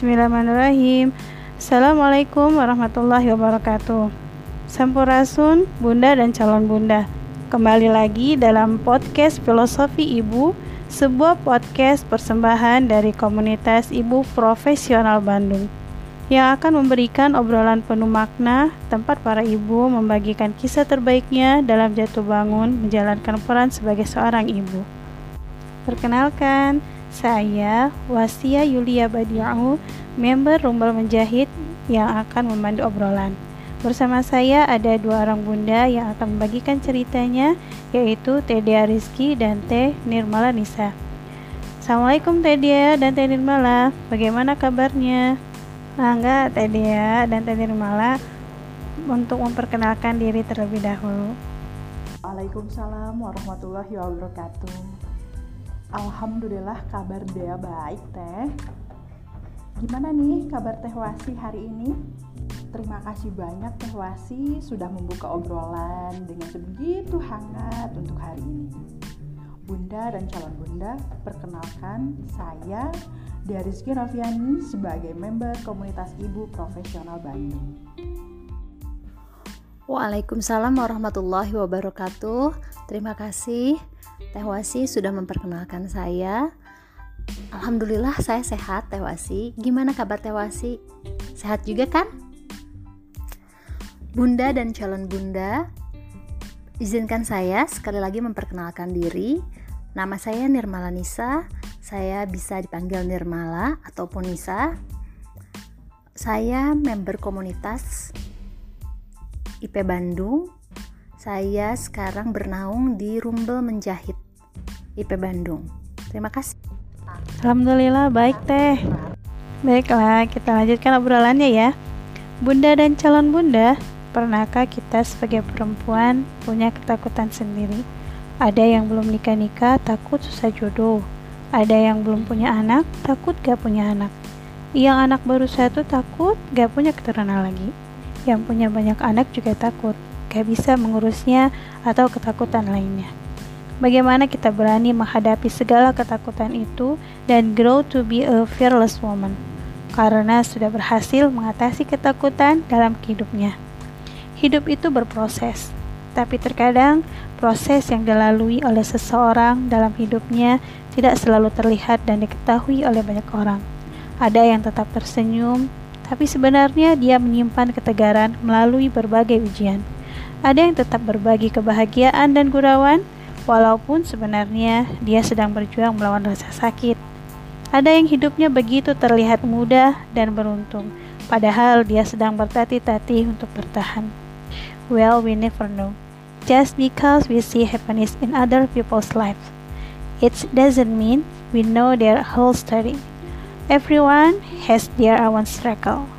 Bismillahirrahmanirrahim. Assalamualaikum warahmatullahi wabarakatuh. Sampurasun, Bunda dan calon Bunda. Kembali lagi dalam podcast Filosofi Ibu, sebuah podcast persembahan dari komunitas Ibu Profesional Bandung yang akan memberikan obrolan penuh makna tempat para ibu membagikan kisah terbaiknya dalam jatuh bangun menjalankan peran sebagai seorang ibu. Perkenalkan, saya Wasia Yulia Badiau, member Rumbel Menjahit yang akan memandu obrolan. Bersama saya ada dua orang bunda yang akan membagikan ceritanya, yaitu Tedia Rizky dan Teh Nirmala Nisa. Assalamualaikum Tedia dan Teh Nirmala, bagaimana kabarnya? Mangga Tedia dan Teh Nirmala untuk memperkenalkan diri terlebih dahulu. Waalaikumsalam warahmatullahi wabarakatuh. Alhamdulillah kabar dia baik teh. Gimana nih kabar Teh Wasi hari ini? Terima kasih banyak Teh Wasi sudah membuka obrolan dengan sebegitu hangat untuk hari ini. Bunda dan calon bunda, perkenalkan saya Rizky Noviani sebagai member komunitas ibu profesional Bandung. Waalaikumsalam warahmatullahi wabarakatuh. Terima kasih Teh Wasi sudah memperkenalkan saya. Alhamdulillah saya sehat Teh Wasi. Gimana kabar Teh Wasi? Sehat juga kan? Bunda dan calon bunda, izinkan saya sekali lagi memperkenalkan diri. Nama saya Nirmala Nisa. Saya bisa dipanggil Nirmala ataupun Nisa. Saya member komunitas IP Bandung saya sekarang bernaung di Rumbel Menjahit, IP Bandung. Terima kasih. Alhamdulillah baik teh. Baiklah, kita lanjutkan obrolannya ya. Bunda dan calon bunda, pernahkah kita sebagai perempuan punya ketakutan sendiri? Ada yang belum nikah-nikah takut susah jodoh. Ada yang belum punya anak takut gak punya anak. Yang anak baru satu takut gak punya keturunan lagi. Yang punya banyak anak juga takut gak bisa mengurusnya atau ketakutan lainnya. Bagaimana kita berani menghadapi segala ketakutan itu dan grow to be a fearless woman karena sudah berhasil mengatasi ketakutan dalam hidupnya. Hidup itu berproses, tapi terkadang proses yang dilalui oleh seseorang dalam hidupnya tidak selalu terlihat dan diketahui oleh banyak orang. Ada yang tetap tersenyum, tapi sebenarnya dia menyimpan ketegaran melalui berbagai ujian. Ada yang tetap berbagi kebahagiaan dan gurauan, walaupun sebenarnya dia sedang berjuang melawan rasa sakit. Ada yang hidupnya begitu terlihat mudah dan beruntung, padahal dia sedang bertatih-tatih untuk bertahan. Well, we never know. Just because we see happiness in other people's life, it doesn't mean we know their whole story. Everyone has their own struggle.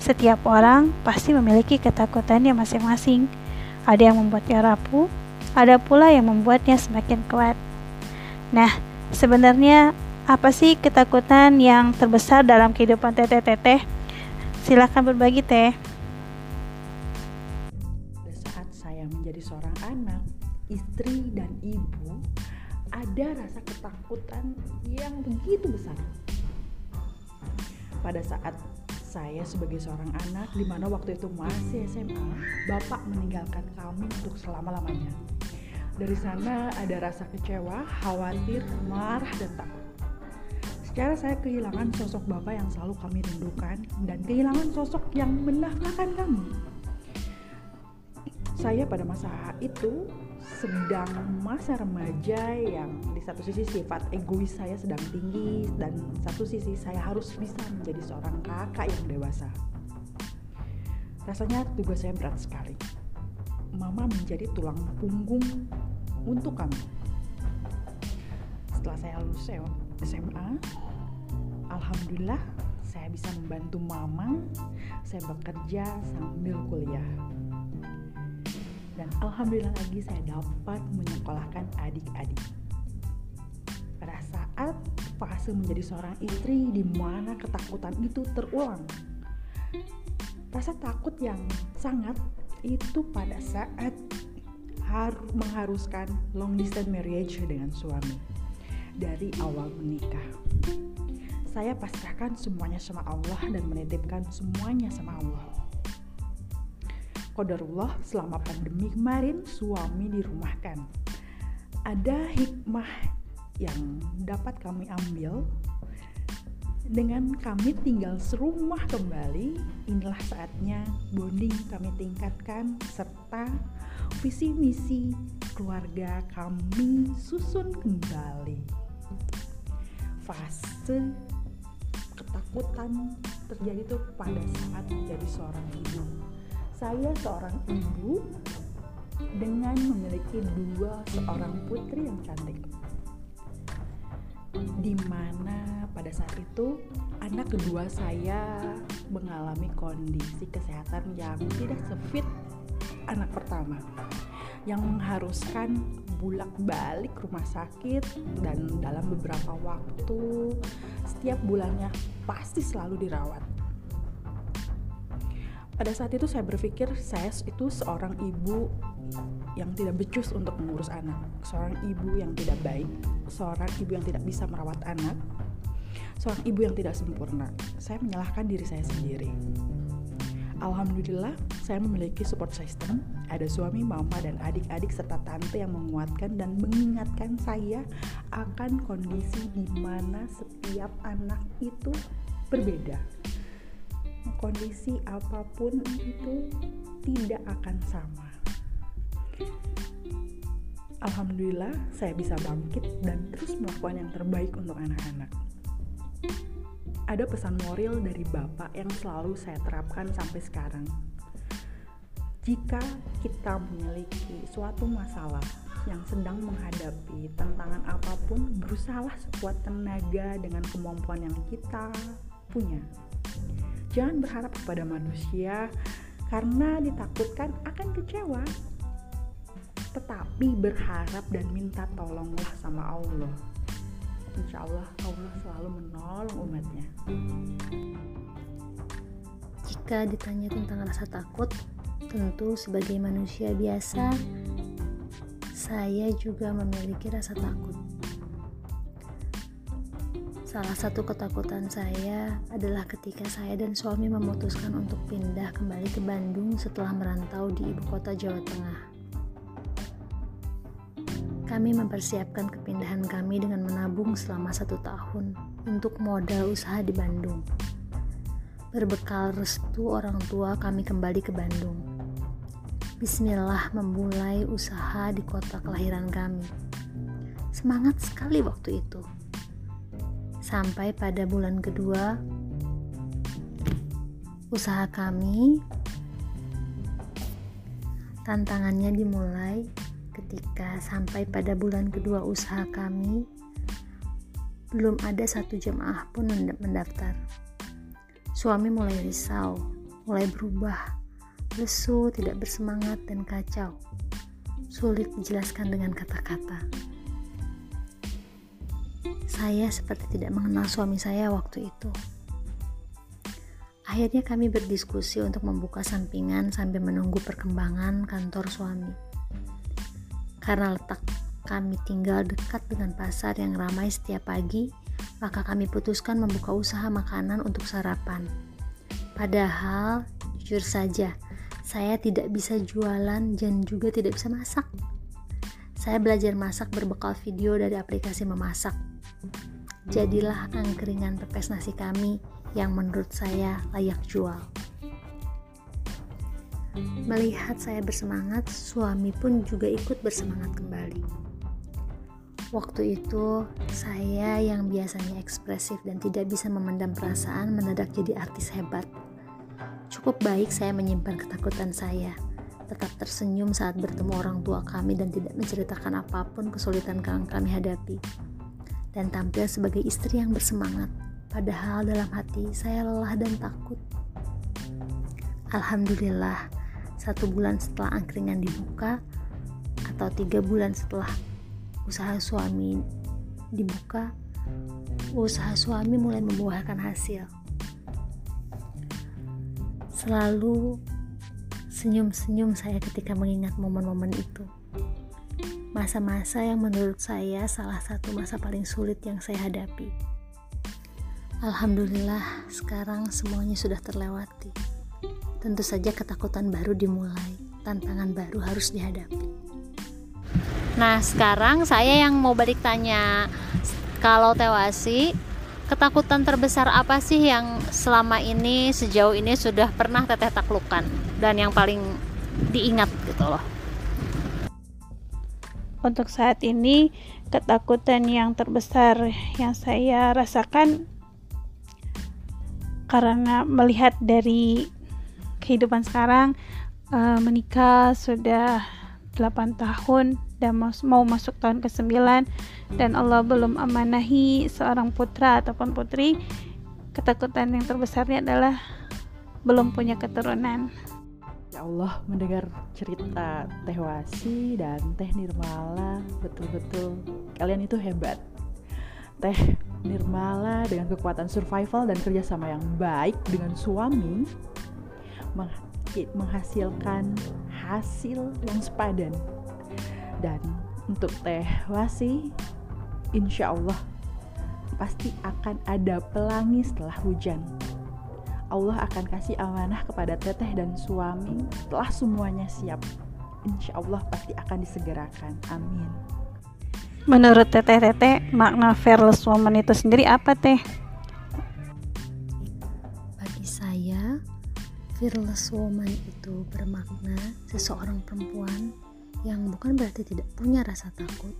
Setiap orang pasti memiliki ketakutannya masing-masing ada yang membuatnya rapuh, ada pula yang membuatnya semakin kuat. Nah, sebenarnya apa sih ketakutan yang terbesar dalam kehidupan teteh-teteh? Silahkan berbagi teh. Saat saya menjadi seorang anak, istri dan ibu, ada rasa ketakutan yang begitu besar. Pada saat saya sebagai seorang anak di mana waktu itu masih SMA, bapak meninggalkan kami untuk selama-lamanya. Dari sana ada rasa kecewa, khawatir, marah, dan takut. Secara saya kehilangan sosok bapak yang selalu kami rindukan dan kehilangan sosok yang menafkahkan kami. Saya pada masa itu sedang masa remaja yang di satu sisi sifat egois saya sedang tinggi dan satu sisi saya harus bisa menjadi seorang kakak yang dewasa. Rasanya tugas saya berat sekali. Mama menjadi tulang punggung untuk kami. Setelah saya lulus SMA, alhamdulillah saya bisa membantu mama. Saya bekerja sambil kuliah dan alhamdulillah lagi saya dapat menyekolahkan adik-adik. Pada saat fase menjadi seorang istri di mana ketakutan itu terulang. Rasa takut yang sangat itu pada saat har mengharuskan long distance marriage dengan suami dari awal menikah. saya pasrahkan semuanya sama Allah dan menitipkan semuanya sama Allah. Kodarullah selama pandemi kemarin suami dirumahkan. Ada hikmah yang dapat kami ambil dengan kami tinggal serumah kembali, inilah saatnya bonding kami tingkatkan serta visi misi keluarga kami susun kembali. Fase ketakutan terjadi tuh pada saat menjadi seorang ibu saya seorang ibu dengan memiliki dua seorang putri yang cantik. Di mana pada saat itu anak kedua saya mengalami kondisi kesehatan yang tidak sefit anak pertama yang mengharuskan bulak-balik rumah sakit dan dalam beberapa waktu setiap bulannya pasti selalu dirawat pada saat itu saya berpikir saya itu seorang ibu yang tidak becus untuk mengurus anak, seorang ibu yang tidak baik, seorang ibu yang tidak bisa merawat anak, seorang ibu yang tidak sempurna. Saya menyalahkan diri saya sendiri. Alhamdulillah, saya memiliki support system. Ada suami, mama, dan adik-adik serta tante yang menguatkan dan mengingatkan saya akan kondisi di mana setiap anak itu berbeda kondisi apa pun itu tidak akan sama. Alhamdulillah, saya bisa bangkit dan terus melakukan yang terbaik untuk anak-anak. Ada pesan moral dari Bapak yang selalu saya terapkan sampai sekarang. Jika kita memiliki suatu masalah yang sedang menghadapi tantangan apa pun, berusahalah sekuat tenaga dengan kemampuan yang kita punya Jangan berharap kepada manusia karena ditakutkan akan kecewa. Tetapi berharap dan minta tolonglah sama Allah. Insya Allah Allah selalu menolong umatnya. Jika ditanya tentang rasa takut, tentu sebagai manusia biasa, saya juga memiliki rasa takut. Salah satu ketakutan saya adalah ketika saya dan suami memutuskan untuk pindah kembali ke Bandung setelah merantau di ibu kota Jawa Tengah. Kami mempersiapkan kepindahan kami dengan menabung selama satu tahun untuk modal usaha di Bandung. Berbekal restu orang tua kami kembali ke Bandung. Bismillah memulai usaha di kota kelahiran kami. Semangat sekali waktu itu sampai pada bulan kedua usaha kami tantangannya dimulai ketika sampai pada bulan kedua usaha kami belum ada satu jemaah pun mendaftar. Suami mulai risau mulai berubah lesu tidak bersemangat dan kacau. Sulit dijelaskan dengan kata-kata saya seperti tidak mengenal suami saya waktu itu. Akhirnya kami berdiskusi untuk membuka sampingan sambil menunggu perkembangan kantor suami. Karena letak kami tinggal dekat dengan pasar yang ramai setiap pagi, maka kami putuskan membuka usaha makanan untuk sarapan. Padahal, jujur saja, saya tidak bisa jualan dan juga tidak bisa masak. Saya belajar masak berbekal video dari aplikasi memasak Jadilah angkringan pepes nasi kami yang menurut saya layak jual. Melihat saya bersemangat, suami pun juga ikut bersemangat kembali. Waktu itu, saya yang biasanya ekspresif dan tidak bisa memendam perasaan mendadak jadi artis hebat. Cukup baik saya menyimpan ketakutan saya, tetap tersenyum saat bertemu orang tua kami dan tidak menceritakan apa pun kesulitan yang kami hadapi dan tampil sebagai istri yang bersemangat. Padahal dalam hati saya lelah dan takut. Alhamdulillah, satu bulan setelah angkringan dibuka, atau tiga bulan setelah usaha suami dibuka, usaha suami mulai membuahkan hasil. Selalu senyum-senyum saya ketika mengingat momen-momen itu masa-masa yang menurut saya salah satu masa paling sulit yang saya hadapi. Alhamdulillah, sekarang semuanya sudah terlewati. Tentu saja ketakutan baru dimulai, tantangan baru harus dihadapi. Nah, sekarang saya yang mau balik tanya, kalau Tewasi, ketakutan terbesar apa sih yang selama ini sejauh ini sudah pernah teteh taklukkan dan yang paling diingat gitu loh? Untuk saat ini, ketakutan yang terbesar yang saya rasakan karena melihat dari kehidupan sekarang uh, menikah sudah 8 tahun dan mau masuk tahun ke-9 dan Allah belum amanahi seorang putra ataupun putri ketakutan yang terbesarnya adalah belum punya keturunan Allah mendengar cerita Teh Wasi dan Teh Nirmala. Betul-betul kalian itu hebat. Teh Nirmala dengan kekuatan survival dan kerjasama yang baik dengan suami menghasilkan hasil yang sepadan. Dan untuk Teh Wasi insya Allah pasti akan ada pelangi setelah hujan Allah akan kasih amanah kepada teteh dan suami setelah semuanya siap. Insya Allah pasti akan disegerakan. Amin. Menurut teteh-teteh, makna fearless woman itu sendiri apa teh? Bagi saya, fearless woman itu bermakna seseorang perempuan yang bukan berarti tidak punya rasa takut,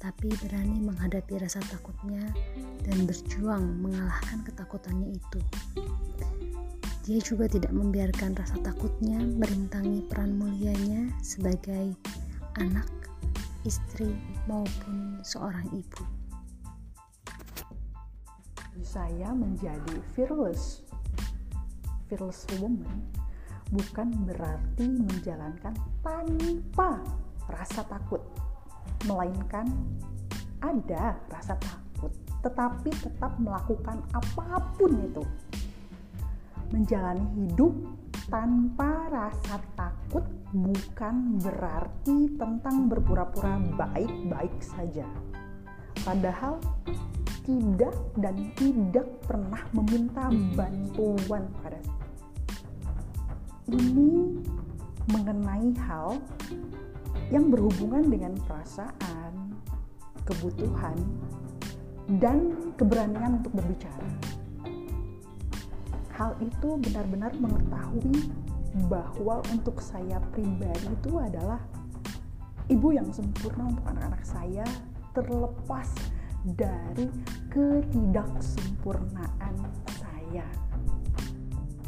tapi berani menghadapi rasa takutnya dan berjuang mengalahkan ketakutannya itu. Dia juga tidak membiarkan rasa takutnya merintangi peran mulianya sebagai anak, istri, maupun seorang ibu. Saya menjadi fearless, fearless woman bukan berarti menjalankan tanpa rasa takut, melainkan ada rasa takut, tetapi tetap melakukan apa pun itu menjalani hidup tanpa rasa takut bukan berarti tentang berpura-pura baik-baik saja. Padahal tidak dan tidak pernah meminta bantuan pada ini mengenai hal yang berhubungan dengan perasaan, kebutuhan, dan keberanian untuk berbicara hal itu benar-benar mengetahui bahwa untuk saya pribadi itu adalah ibu yang sempurna untuk anak-anak saya terlepas dari ketidaksempurnaan saya.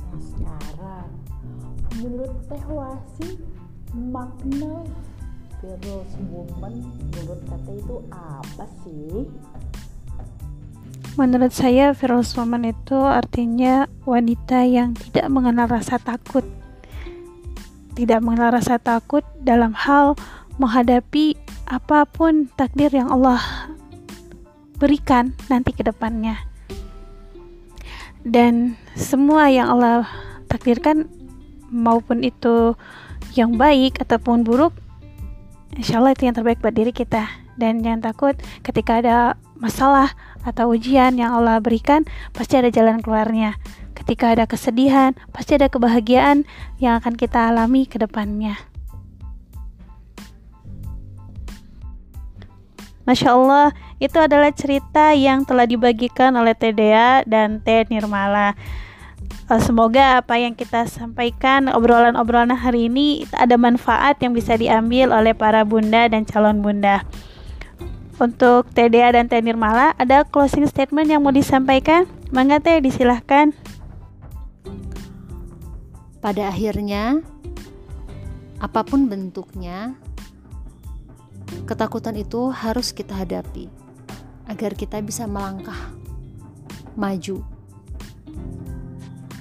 Nah, sekarang menurut Teh Wasi makna fearless woman menurut kata itu apa sih? Menurut saya, fearless woman itu artinya wanita yang tidak mengenal rasa takut. Tidak mengenal rasa takut dalam hal menghadapi apa pun takdir yang Allah berikan nanti ke depannya. Dan semua yang Allah takdirkan maupun itu yang baik ataupun buruk, insya Allah itu yang terbaik buat diri kita. Dan jangan takut ketika ada masalah atau ujian yang Allah berikan, pasti ada jalan keluarnya. Ketika ada kesedihan, pasti ada kebahagiaan yang akan kita alami ke depannya. Masya Allah, itu adalah cerita yang telah dibagikan oleh TDA dan T Nirmala. Eh, semoga apa yang kita sampaikan, obrolan-obrolan hari ini ada manfaat yang bisa diambil oleh para bunda dan calon bunda. Untuk TDA dan Teh Nirmala, ada closing statement yang mau disampaikan? Mangga Teh, disilahkan. Pada akhirnya, apa pun bentuknya, ketakutan itu harus kita hadapi agar kita bisa melangkah maju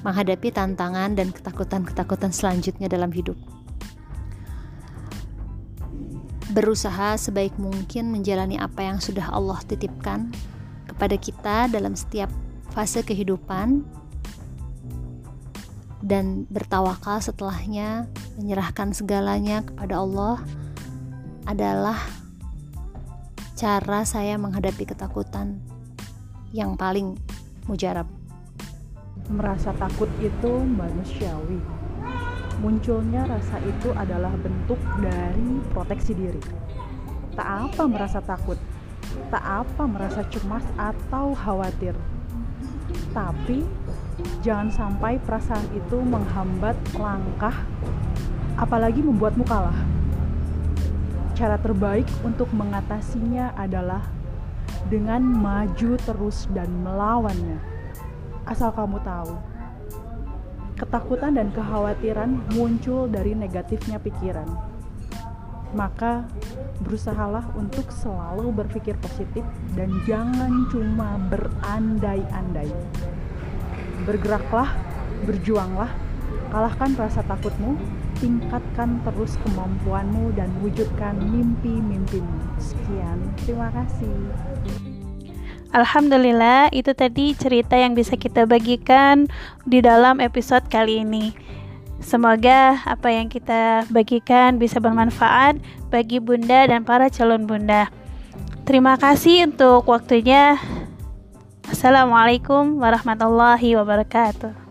menghadapi tantangan dan ketakutan-ketakutan selanjutnya dalam hidup berusaha sebaik mungkin menjalani apa yang sudah Allah titipkan kepada kita dalam setiap fase kehidupan dan bertawakal setelahnya menyerahkan segalanya kepada Allah adalah cara saya menghadapi ketakutan yang paling mujarab. Merasa takut itu manusiawi. Munculnya rasa itu adalah bentuk dari proteksi diri. Tak apa merasa takut, tak apa merasa cemas atau khawatir. Tapi jangan sampai perasaan itu menghambat langkah, apalagi membuatmu kalah. Cara terbaik untuk mengatasinya adalah dengan maju terus dan melawannya Asal kamu tahu, ketakutan dan kekhawatiran muncul dari negatifnya pikiran. Maka berusahalah untuk selalu berpikir positif dan jangan cuma berandai-andai. Bergeraklah, berjuanglah, kalahkan rasa takutmu, tingkatkan terus kemampuanmu dan wujudkan mimpi-mimpimu. Sekian, terima kasih. Alhamdulillah, itu tadi cerita yang bisa kita bagikan di dalam episode kali ini. Semoga apa yang kita bagikan bisa bermanfaat bagi Bunda dan para calon Bunda. Terima kasih untuk waktunya. Assalamualaikum warahmatullahi wabarakatuh.